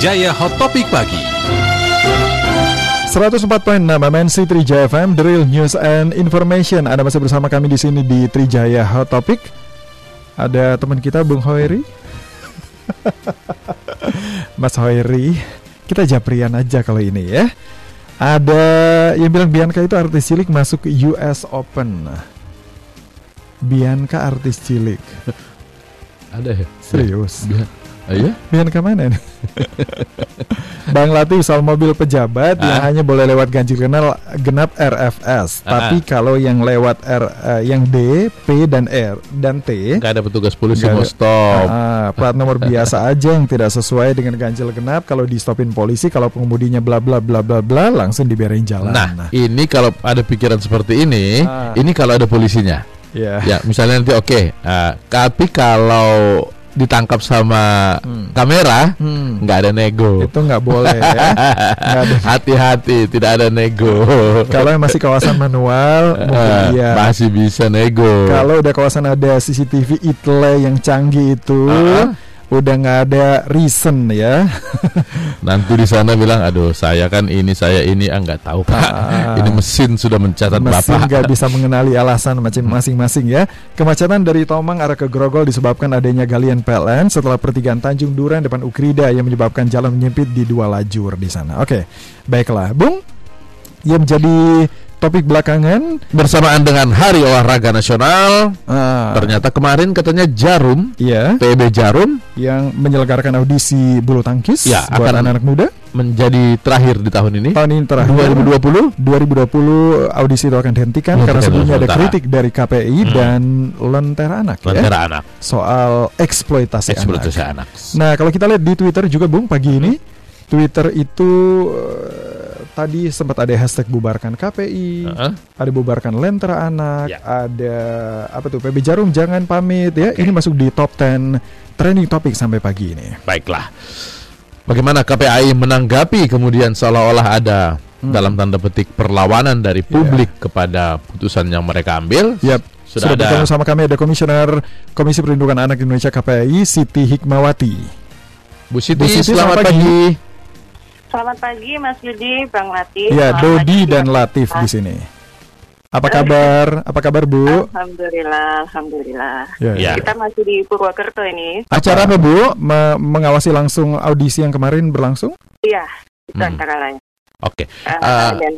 Trijaya Hot Topic Pagi. 104.6 MNC Trijaya FM, The Real News and Information. Anda masih bersama kami di sini di Trijaya Hot Topic. Ada teman kita Bung Hoiri. Mas Hoiri, kita japrian aja kalau ini ya. Ada yang bilang Bianca itu artis cilik masuk US Open. Bianca artis cilik. Ada ya? Serius? Biar, Ayo? Bianca mana nih? Bang Latif soal mobil pejabat yang Ah. hanya boleh lewat ganjil genap genap RFS. Ah. Tapi kalau yang lewat R eh, yang D, P dan R dan T Nggak ada petugas polisi mau stop. ah, plat nomor biasa aja yang tidak sesuai dengan ganjil genap kalau di stopin polisi kalau pengemudinya bla bla bla bla bla langsung dibiarin jalan. Nah, ini kalau ada pikiran seperti ini, Ah. ini kalau ada polisinya. ya. Ya, misalnya nanti oke, ah, tapi kalau ditangkap sama Hmm. kamera, Hmm, nggak ada nego. itu nggak boleh ya. Hati-hati, tidak ada nego. Kalau yang masih kawasan manual, mungkin Ah, iya. Masih bisa nego. Kalau udah kawasan ada CCTV itle yang canggih itu, Ah. Udah nggak ada reason ya. Nanti di sana bilang, aduh saya kan ini saya ini, ah nggak tahu pak. Ah. Ini mesin sudah mencatat Mesin bapak. nggak bisa mengenali alasan macam masing-masing ya. Kemacetan dari Tomang arah ke Grogol disebabkan adanya galian PLN setelah pertigaan Tanjung Duren depan Ukrida yang menyebabkan jalan menyempit di dua lajur di sana. Oke, baiklah, Bung. Yang menjadi topik belakangan, Bersamaan dengan Hari Olahraga Nasional, ah, ternyata kemarin katanya Jarum, ya, PB Jarum yang menyelenggarakan audisi bulu tangkis Ya, buat akan- anak-anak muda. menjadi terakhir di tahun ini. Tahun ini terakhir 2020 2020 audisi itu akan dihentikan karena sebelumnya ada kritik dari KPI Hmm. dan Lentera Anak ya Lentera anak, soal eksploitasi, eksploitasi anak. anak. Nah, kalau kita lihat di Twitter juga Bung pagi ini Twitter itu eh, tadi sempat ada hashtag bubarkan KPI, Heeh. ada bubarkan Lentera Anak, Ya. ada apa tuh PB Jarum jangan pamit ya. Ini masuk di top 10 trending topic sampai pagi ini. Baiklah. Bagaimana KPAI menanggapi kemudian seolah-olah ada Hmm. dalam tanda petik perlawanan dari publik kepada putusan yang mereka ambil? Yap. Sudah Sudah, ada. bergabung sama kami ada Komisioner Komisi Perlindungan Anak Indonesia KPI Siti Hikmawati. Bu Siti, Bu Siti, selamat, selamat pagi. pagi. Selamat pagi Mas Yudi, Bang Latif. Ya, Selamat Dodi pagi, dan Latif di sini. Apa kabar? Apa kabar, Bu? Alhamdulillah, alhamdulillah. Ya, Ya. Kita masih di Purwokerto ini. Acara apa, Bu? Me- mengawasi langsung audisi yang kemarin berlangsung? Iya, itu Hmm. antara lain. Oke. Eh, Ah. dan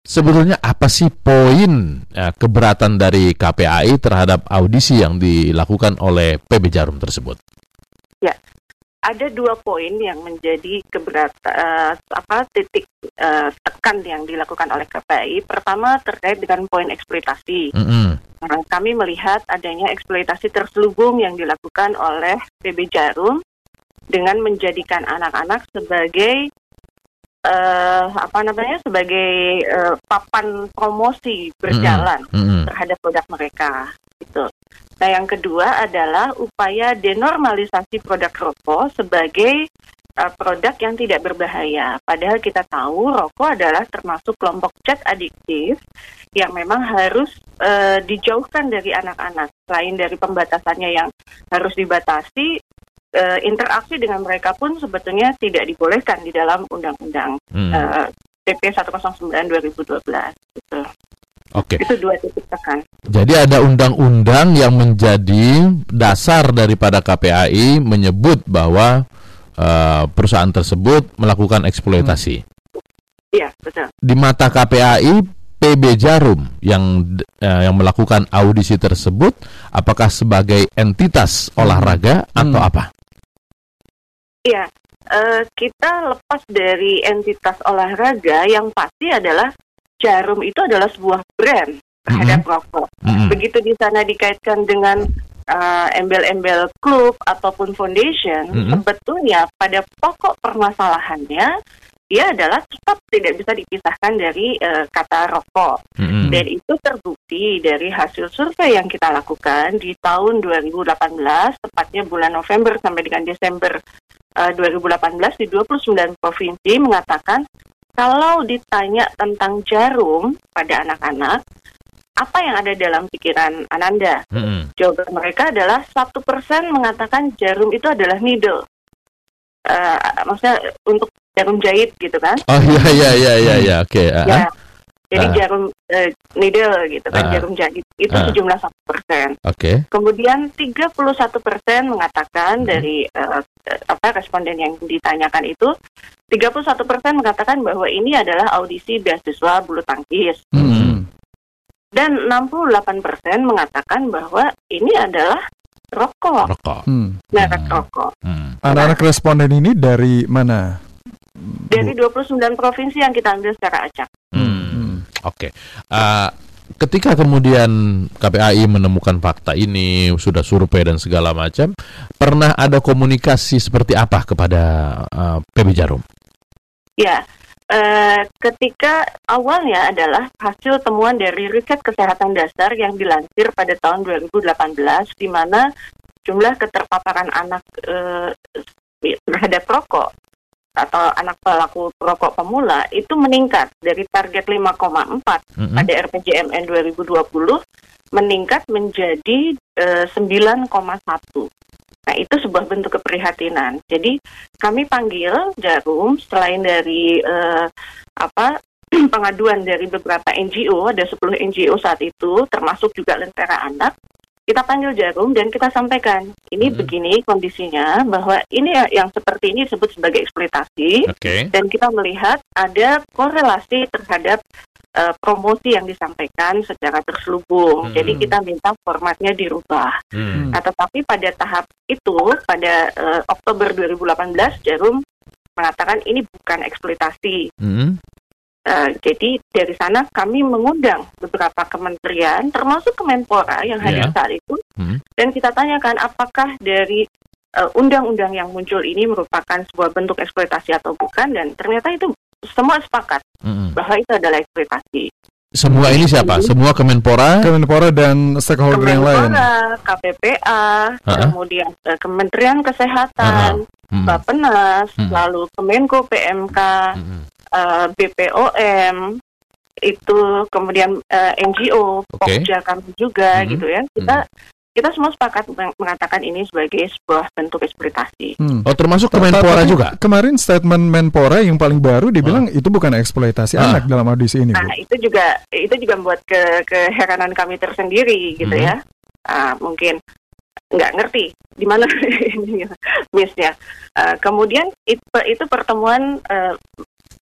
Sebetulnya apa sih poin eh, keberatan dari KPAI terhadap audisi yang dilakukan oleh PB Jarum tersebut? Ada dua poin yang menjadi keberat eh, apa titik eh, tekan yang dilakukan oleh KPI. Pertama terkait dengan poin eksploitasi. Mm-mm. Nah, kami melihat adanya eksploitasi terselubung yang dilakukan oleh PB Jarum dengan menjadikan anak-anak sebagai eh, apa namanya sebagai eh, papan promosi berjalan Mm-mm. terhadap produk mereka gitu. Nah, yang kedua adalah upaya denormalisasi produk rokok sebagai eh, produk yang tidak berbahaya. Padahal kita tahu rokok adalah termasuk kelompok zat adiktif yang memang harus eh, dijauhkan dari anak-anak. Selain dari pembatasannya yang harus dibatasi, eh, interaksi dengan mereka pun sebetulnya tidak dibolehkan di dalam undang-undang Mm. eh, PP 109 2012. Gitu. Oke. Itu dua titik tekan. Jadi ada undang-undang yang menjadi dasar daripada KPAI menyebut bahwa eh, perusahaan tersebut melakukan eksploitasi. Iya, betul. Di mata KPAI, PB Jarum yang eh, yang melakukan audisi tersebut, apakah sebagai entitas olahraga atau Hmm. apa? Iya, eh, kita lepas dari entitas olahraga yang pasti adalah jarum itu adalah sebuah brand terhadap rokok. Mm-mm. Begitu di sana dikaitkan dengan eh, embel-embel klub ataupun foundation, Mhm. sebetulnya pada pokok permasalahannya dia adalah tetap tidak bisa dipisahkan dari eh, kata rokok. Mm-mm. Dan itu terbukti dari hasil survei yang kita lakukan di tahun 2018, tepatnya bulan November sampai dengan Desember eh, 2018 di 29 provinsi mengatakan kalau ditanya tentang jarum pada anak-anak, apa yang ada dalam pikiran Ananda? Mm-mm. Jawaban mereka adalah satu persen mengatakan jarum itu adalah needle. eh, maksudnya untuk jarum jahit gitu kan. Oh iya iya iya iya iya oke. ah, Ya. Jadi Ah. jarum eh, needle gitu kan, Ah. jarum jahit itu Ah. sejumlah satu persen. Oke. Kemudian 31 persen mengatakan Hmm. dari eh, apa responden yang ditanyakan itu 31 persen mengatakan bahwa ini adalah audisi beasiswa bulu tangkis Hmm. dan 68 persen mengatakan bahwa ini adalah rokok, Rokok. Hmm. merek Hmm. rokok. Hmm. Anak-anak responden ini dari mana? Dari 29 provinsi yang kita ambil secara acak. Hmm. Hmm. Oke. Ah, ketika kemudian KPAI menemukan fakta ini, sudah survei dan segala macam, pernah ada komunikasi seperti apa kepada ah, PB Jarum? Ya, eh, ketika awalnya adalah hasil temuan dari riset kesehatan dasar yang dilansir pada tahun 2018, di mana jumlah keterpaparan anak eh, terhadap rokok atau anak pelaku rokok pemula itu meningkat dari target 5,4 Mm-mm. pada RPJMN 2020 meningkat menjadi eh, 9,1. Nah, itu sebuah bentuk keprihatinan. Jadi, kami panggil Jarum selain dari eh, apa pengaduan dari beberapa NGO, ada 10 NGO saat itu, termasuk juga Lentera Anak, kita panggil Jarum dan kita sampaikan, ini Mhm. begini kondisinya, bahwa ini ya- yang seperti ini disebut sebagai eksploitasi, Oke. dan kita melihat ada korelasi terhadap eh, promosi yang disampaikan secara terselubung. Hmm. Jadi kita minta formatnya dirubah. Hmm. Nah, tetapi pada tahap itu pada eh, Oktober 2018 Jarum mengatakan ini bukan eksploitasi. Hmm. Eh, jadi dari sana kami mengundang beberapa kementerian, termasuk Kemenpora yang hadir Ya. saat itu, Hmm. dan kita tanyakan apakah dari eh, undang-undang yang muncul ini merupakan sebuah bentuk eksploitasi atau bukan, dan ternyata itu semua sepakat Hmm. bahwa itu adalah eksploitasi. Semua ini siapa? Semua Kemenpora? Kemenpora dan stakeholder yang lain. Kemenpora, KPPA, Ha-ha. kemudian eh, Kementerian Kesehatan, Hmm. Bappenas, Hmm. lalu Kemenko PMK, Hmm. Eh, BPOM, itu kemudian eh, NGO, Oke. Pokja kami juga Mhm. gitu ya. Kita kita semua sepakat meng- mengatakan ini sebagai sebuah bentuk eksploitasi. Hmm. Oh termasuk Kemenpora juga? Kemarin statement Menpora yang paling baru dibilang itu bukan eksploitasi Ah. anak dalam audisi ini, Bu. Nah, itu juga itu juga membuat ke keheranan kami tersendiri gitu Mhm. ya. Ah, mungkin nggak ngerti di mana ini missnya. Ah, kemudian itu, itu pertemuan eh,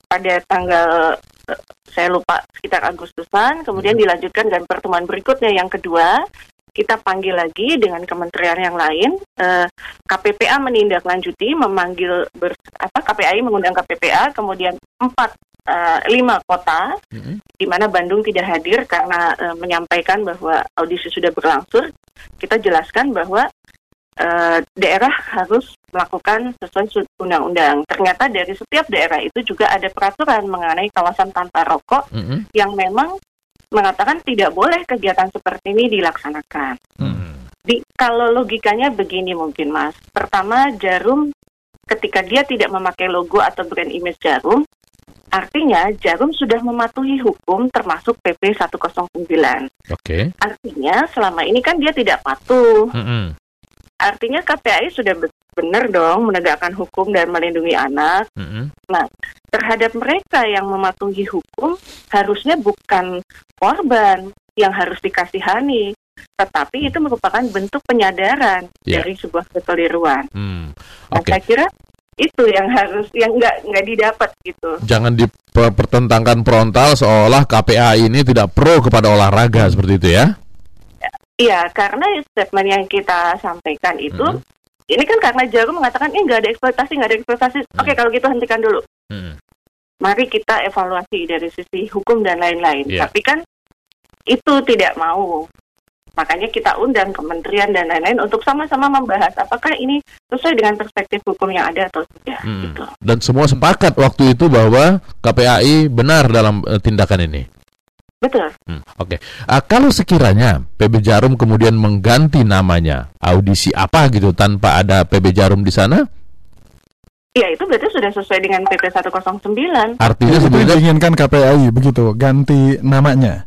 pada tanggal eh, saya lupa sekitar Agustusan, kemudian Mhm. dilanjutkan dengan pertemuan berikutnya yang kedua kita panggil lagi dengan kementerian yang lain. Eh, KPPA menindaklanjuti, memanggil ber, apa KPAI mengundang KPPA, kemudian empat eh, lima kota Hmm. di mana Bandung tidak hadir karena eh, menyampaikan bahwa audisi sudah berlangsung, kita jelaskan bahwa eh, daerah harus melakukan sesuai su- undang-undang. Ternyata dari setiap daerah itu juga ada peraturan mengenai kawasan tanpa rokok Hmm. yang memang mengatakan tidak boleh kegiatan seperti ini dilaksanakan. Hmm. Di, kalau logikanya begini mungkin Mas. Pertama, Jarum ketika dia tidak memakai logo atau brand image Jarum, artinya Jarum sudah mematuhi hukum termasuk PP 109. Oke. Artinya selama ini kan dia tidak patuh. Hmm. Artinya KPAI sudah benar dong menegakkan hukum dan melindungi anak. Hmm. Terhadap mereka yang mematuhi hukum harusnya bukan korban yang harus dikasihani, tetapi itu merupakan bentuk penyadaran Ya. dari sebuah kekeliruan. Hmm. Nah, Oke. saya kira itu yang harus yang nggak nggak didapat gitu. Jangan dipertentangkan frontal seolah KPA ini tidak pro kepada olahraga seperti itu ya? Iya, karena statement yang kita sampaikan itu, Mhm. Ini kan karena Jarum mengatakan ini nggak ada eksploitasi, nggak ada eksploitasi. Oke, kalau gitu hentikan dulu. Hmm. Mari kita evaluasi dari sisi hukum dan lain-lain. Iya. Tapi kan itu tidak mau. Makanya kita undang kementerian dan lain-lain untuk sama-sama membahas apakah ini sesuai dengan perspektif hukum yang ada atau tidak. Hmm. Gitu. Dan semua sepakat waktu itu bahwa KPAI benar dalam eh, tindakan ini. Betul. Hmm, Oke, Ah, kalau sekiranya PB Jarum kemudian mengganti namanya, audisi apa gitu tanpa ada PB Jarum di sana, Ya itu berarti sudah sesuai dengan PP 109 artinya sebenarnya diinginkan KPAI begitu, ganti namanya.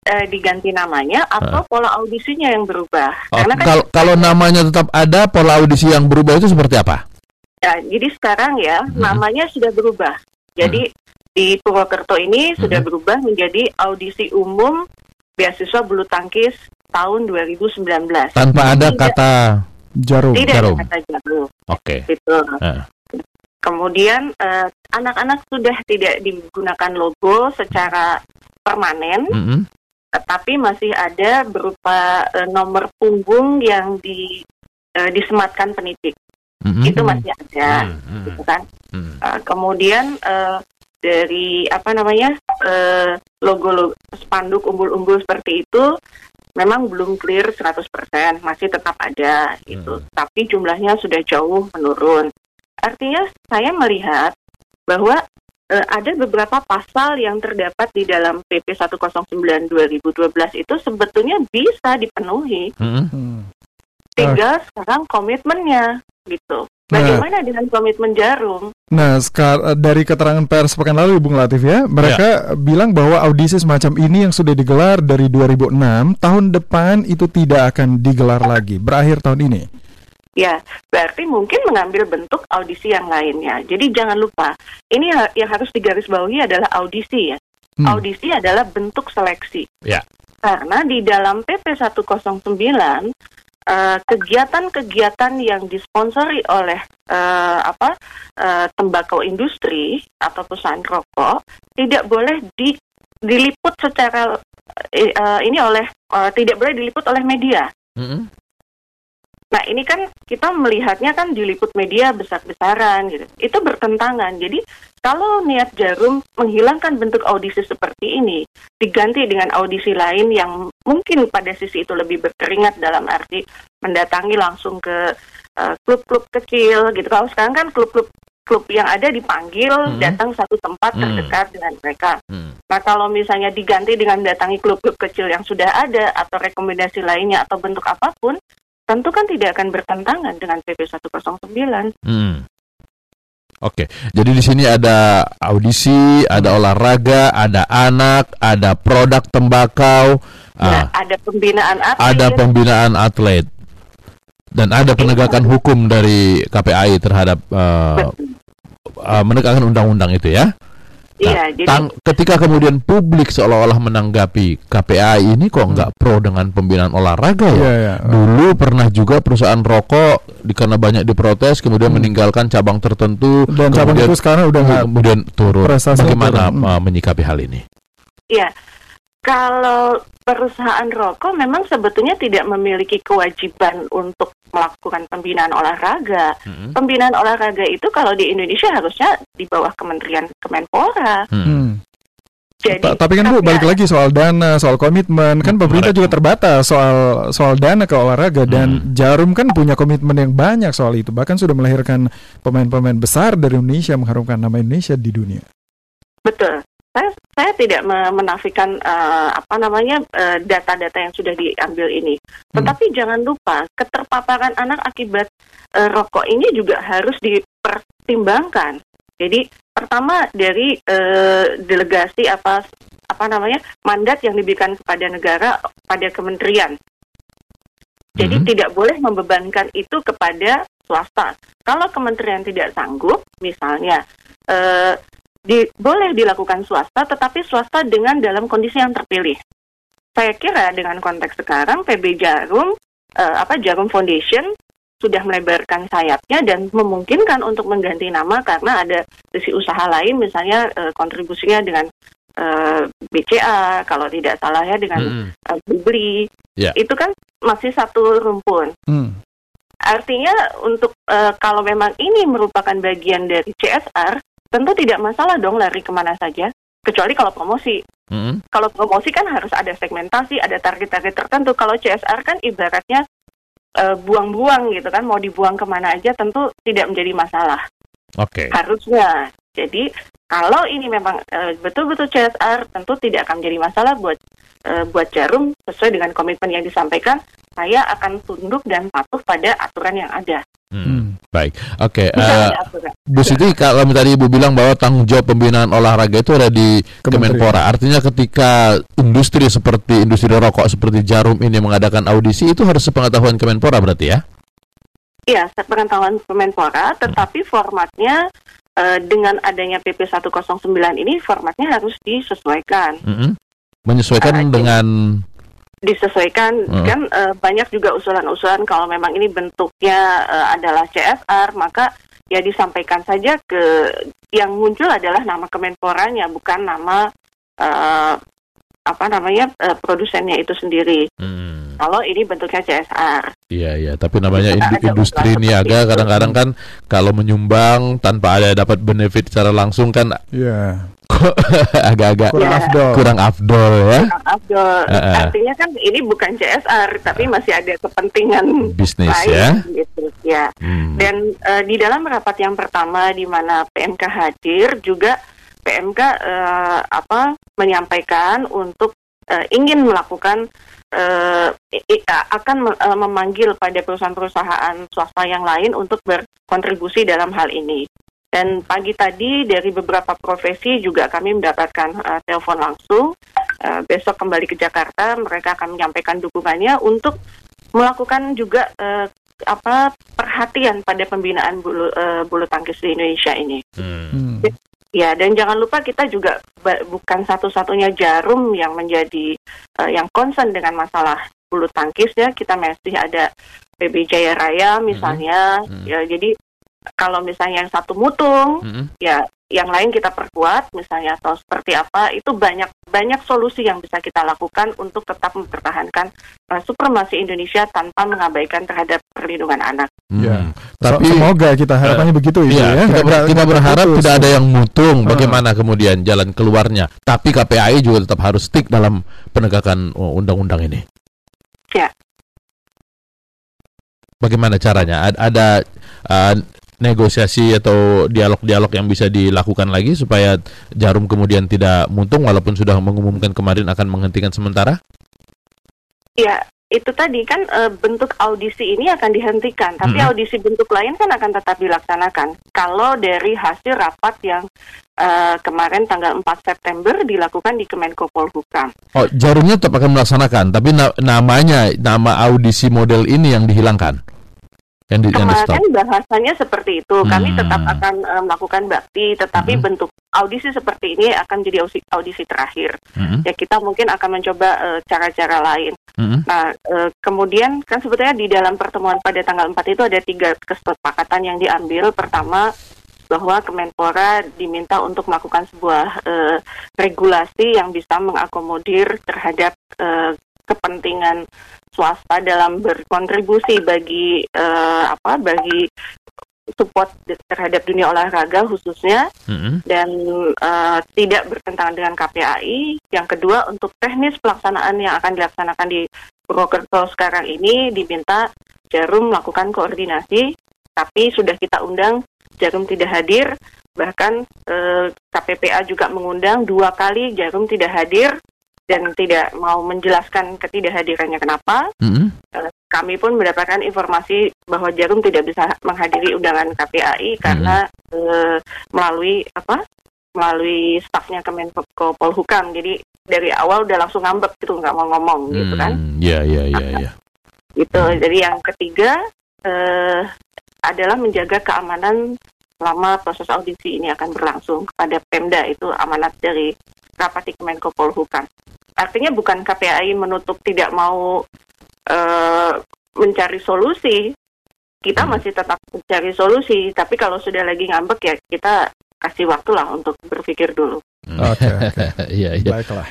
eh, diganti namanya atau pola audisinya yang berubah. oh, Karena kan kalau kalau namanya tetap ada, pola audisi yang berubah itu seperti apa? Ya, jadi sekarang ya Hmm. namanya sudah berubah. Jadi di Purwokerto ini sudah Hmm. berubah menjadi audisi umum beasiswa bulu tangkis tahun 2019. Tanpa ada Tidak. kata Jarum. Tidak Jarum. ada kata jarum. oke. Gitu. Ah. Kemudian eh, anak-anak sudah tidak digunakan logo secara permanen, Mm-mm. tetapi masih ada berupa eh, nomor punggung yang di eh, disematkan penitik. Mm-mm. Itu masih ada, Mm, mm, gitu kan. mm. Uh, kemudian uh, dari apa namanya uh, logo-logo spanduk umbul-umbul seperti itu memang belum clear 100%, masih tetap ada itu. Hmm. Tapi jumlahnya sudah jauh menurun. Artinya saya melihat bahwa uh, ada beberapa pasal yang terdapat di dalam PP 109 2012 itu sebetulnya bisa dipenuhi. Mm-mm. Hmm. Tinggal sekarang komitmennya gitu. Bagaimana dengan komitmen jarum? Nah, sekar- dari keterangan pers pekan lalu, Bung Latif ya, mereka bilang bahwa audisi semacam ini yang sudah digelar dari 2006, tahun depan itu tidak akan digelar lagi, berakhir tahun ini. Ya, berarti mungkin mengambil bentuk audisi yang lainnya. Jadi jangan lupa, ini yang harus digarisbawahi adalah audisi ya. Hmm. Audisi adalah bentuk seleksi. Ya. Karena di dalam PP 109 eh, kegiatan-kegiatan yang disponsori oleh eh, apa eh, tembakau industri atau perusahaan rokok tidak boleh di, diliput secara eh, ini oleh eh, tidak boleh diliput oleh media. Mm-mm. Nah ini kan kita melihatnya kan diliput media besar-besaran gitu. Itu bertentangan. Jadi kalau niat Jarum menghilangkan bentuk audisi seperti ini diganti dengan audisi lain yang mungkin pada sisi itu lebih berkeringat dalam arti mendatangi langsung ke eh, klub-klub kecil gitu. Kalau sekarang kan klub-klub klub yang ada dipanggil Hmm. datang satu tempat Hmm. terdekat dengan mereka. Mm. Nah, kalau misalnya diganti dengan datangi klub-klub kecil yang sudah ada atau rekomendasi lainnya atau bentuk apa pun, tentu kan tidak akan bertentangan dengan PP 109. Hmm. Oke, jadi di sini ada audisi, ada olahraga, ada anak, ada produk tembakau, Nah, ah, ada pembinaan atlet, ada pembinaan atlet, dan ada penegakan hukum dari KPAI terhadap eh, eh, menegakkan undang-undang itu ya. Iya, jadi Tang- ketika kemudian publik seolah-olah menanggapi KPAI ini kok nggak pro dengan pembinaan olahraga ya? Iya, iya. Dulu pernah juga perusahaan rokok di- karena banyak diprotes kemudian meninggalkan cabang tertentu Dan cabang kemudian, itu sekarang udah nggak kemudian turun. Bagaimana turun. uh, menyikapi hal ini? iya. Kalau perusahaan rokok memang sebetulnya tidak memiliki kewajiban untuk melakukan pembinaan olahraga. Hmm. Pembinaan olahraga itu kalau di Indonesia harusnya di bawah Kementerian Kemenpora. Hmm. Hmm. Jadi Ta- Tapi kan Bu balik lagi soal dana, soal komitmen kan Hmm, pemerintah juga terbatas soal soal dana ke olahraga dan Hmm. Jarum kan punya komitmen yang banyak soal itu bahkan sudah melahirkan pemain-pemain besar dari Indonesia mengharumkan nama Indonesia di dunia. Betul. Saya saya tidak me- menafikan eh, apa namanya eh, data-data yang sudah diambil ini. Hmm. Tetapi jangan lupa keterpaparan anak akibat eh, rokok ini juga harus dipertimbangkan. Jadi pertama dari eh, delegasi apa apa namanya mandat yang diberikan kepada negara pada kementerian. Jadi Mhm. tidak boleh membebankan itu kepada swasta. Kalau kementerian tidak sanggup, misalnya eh, di, boleh dilakukan swasta, tetapi swasta dengan dalam kondisi yang terpilih. Saya kira dengan konteks sekarang PB Jarum, eh, apa Jarum Foundation sudah melebarkan sayapnya dan memungkinkan untuk mengganti nama karena ada sisi usaha lain, misalnya eh, kontribusinya dengan eh, BCA, kalau tidak salah ya dengan Hmm. eh, Beli, Ya. itu kan masih satu rumpun. Hmm. Artinya untuk eh, kalau memang ini merupakan bagian dari CSR, tentu tidak masalah dong lari ke mana saja, kecuali kalau promosi. Hmm. Kalau promosi kan harus ada segmentasi, ada target-target tertentu. Kalau CSR kan ibaratnya eh, buang-buang gitu kan, mau dibuang ke mana aja tentu tidak menjadi masalah. Oke. Harusnya. Jadi kalau ini memang eh, betul-betul CSR, tentu tidak akan menjadi masalah buat eh, buat Jarum sesuai dengan komitmen yang disampaikan. Saya akan tunduk dan patuh pada aturan yang ada. Hmm. Hmm. Baik. Oke. Bisa eh, aturan. Bu Siti, kalau tadi Ibu bilang bahwa tanggung jawab pembinaan olahraga itu ada di. Kemenpora. Artinya ketika industri seperti industri rokok seperti Jarum ini mengadakan audisi itu harus sepengetahuan Kemenpora berarti ya? Iya, sepengetahuan Kemenpora, tetapi formatnya eh, dengan adanya PP 109 ini formatnya harus disesuaikan. Mm-mm. Menyesuaikan Ah, dengan Disesuaikan Hmm. kan eh, banyak juga usulan-usulan kalau memang ini bentuknya eh, adalah CSR, maka ya disampaikan saja ke yang muncul adalah nama Kemenporanya bukan nama eh, apa namanya eh, produsennya itu sendiri. Hmm, Kalau ini bentuknya CSR. iya iya, tapi namanya indu- industri niaga kadang-kadang kan kalau menyumbang tanpa ada dapat benefit secara langsung kan Iya. agak-agak Kurang Ya. afdol. kurang afdol ya Kang Abdul, Eh, eh. artinya kan ini bukan CSR, tapi masih ada kepentingan bisnis lain ya. gitu ya. Hmm. Dan eh, di dalam rapat yang pertama di mana PMK hadir juga PMK eh, apa menyampaikan untuk eh, ingin melakukan i- akan me- memanggil pada perusahaan-perusahaan swasta yang lain untuk berkontribusi dalam hal ini. Dan pagi tadi dari beberapa profesi juga kami mendapatkan eh, telepon langsung. Eh, besok kembali ke Jakarta, mereka akan menyampaikan dukungannya untuk melakukan juga eh, apa perhatian pada pembinaan bulu eh, bulu tangkis di Indonesia ini. Hmm. Hmm. Ya, dan jangan lupa kita juga bukan satu-satunya jarum yang menjadi eh, yang concern dengan masalah bulu tangkis ya. Kita masih ada PB Jaya Raya misalnya. Mhm. Ya, jadi kalau misalnya yang satu mutung, Hmm. ya yang lain kita perkuat misalnya atau seperti apa itu banyak banyak solusi yang bisa kita lakukan untuk tetap mempertahankan eh, supremasi Indonesia tanpa mengabaikan terhadap perlindungan anak. Hmm. Ya. Tapi So- semoga kita harapannya begitu Ibu, Iya, ya. kita, Nggak- ber- kita berharap putus. tidak ada yang mutung. Ah. Bagaimana kemudian jalan keluarnya? Tapi KPAI juga tetap harus stick dalam penegakan oh, undang-undang ini. Ya. Bagaimana caranya? Ad- Ada uh, negosiasi atau dialog-dialog yang bisa dilakukan lagi supaya Jarum kemudian tidak muntung walaupun sudah mengumumkan kemarin akan menghentikan sementara? Ya, itu tadi kan eh, bentuk audisi ini akan dihentikan, tapi Mhm. audisi bentuk lain kan akan tetap dilaksanakan. Kalau dari hasil rapat yang eh, kemarin tanggal 4 September dilakukan di Kemenko Polhukam. Oh, Jarumnya tetap akan melaksanakan, tapi na- namanya nama audisi model ini yang dihilangkan. Yang di, yang di stop. Bahasanya seperti itu. Kami Hmm. tetap akan eh, melakukan bakti, tetapi Hmm. bentuk audisi seperti ini akan jadi audisi, audisi terakhir. Mhm, Ya kita mungkin akan mencoba eh, cara-cara lain. mhm. Nah, eh, kemudian kan sebetulnya di dalam pertemuan pada tanggal 4 itu ada tiga kesepakatan yang diambil. Pertama, bahwa Kemenpora diminta untuk melakukan sebuah eh, regulasi yang bisa mengakomodir terhadap eh, kepentingan swasta dalam berkontribusi bagi eh, apa bagi support terhadap dunia olahraga khususnya Mhm. dan eh, tidak bertentangan dengan KPAI. Yang kedua untuk teknis pelaksanaan yang akan dilaksanakan di Purwokerto sekarang ini diminta Jarum melakukan koordinasi, tapi sudah kita undang Jarum tidak hadir, bahkan eh, KPPA juga mengundang dua kali Jarum tidak hadir dan tidak mau menjelaskan ketidakhadirannya kenapa. Mhm. Eh, kami pun mendapatkan informasi bahwa Jarum tidak bisa menghadiri undangan KPAI karena eh, melalui apa? melalui stafnya Kemenko Polhukam. Jadi dari awal udah langsung ngambek gitu nggak mau ngomong gitu kan. Hmm, Iya, iya, iya, iya. Gitu. Jadi yang ketiga eh, adalah menjaga keamanan selama proses audisi ini akan berlangsung kepada Pemda itu amanat dari rapat di Kemenko Polhukam. Artinya bukan KPAI menutup tidak mau eh, mencari solusi. Kita Hmm. masih tetap mencari solusi, tapi kalau sudah lagi ngambek ya kita kasih waktu lah untuk berpikir dulu. Oke, oke. Iya, iya. Baiklah.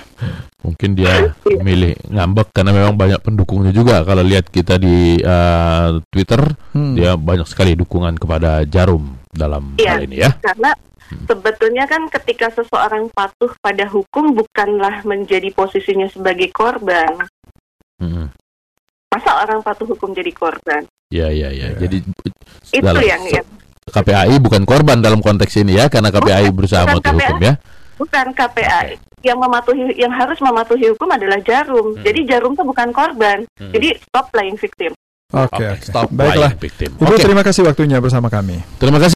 Mungkin dia milih ngambek karena memang banyak pendukungnya juga. Kalau lihat kita di uh, Twitter, Hmm. dia banyak sekali dukungan kepada Jarum dalam Iya. hal ini ya. Karena sebetulnya kan ketika seseorang patuh pada hukum bukanlah menjadi posisinya sebagai korban. Hmm. Masa orang patuh hukum jadi korban? Ya, ya, ya. Iya. Jadi Itu dalam- yang, yang KPAI bukan korban dalam konteks ini ya, karena KPAI Bukan, berusaha bukan mematuhi KPAI. hukum ya. bukan KPAI. Yang mematuhi yang harus mematuhi hukum adalah jarum. Hmm. Jadi jarum itu bukan korban. Hmm. Jadi stop playing victim. Oke, Oke, oke. stop Baiklah. playing victim. Ibu Oke, terima kasih waktunya bersama kami. terima kasih.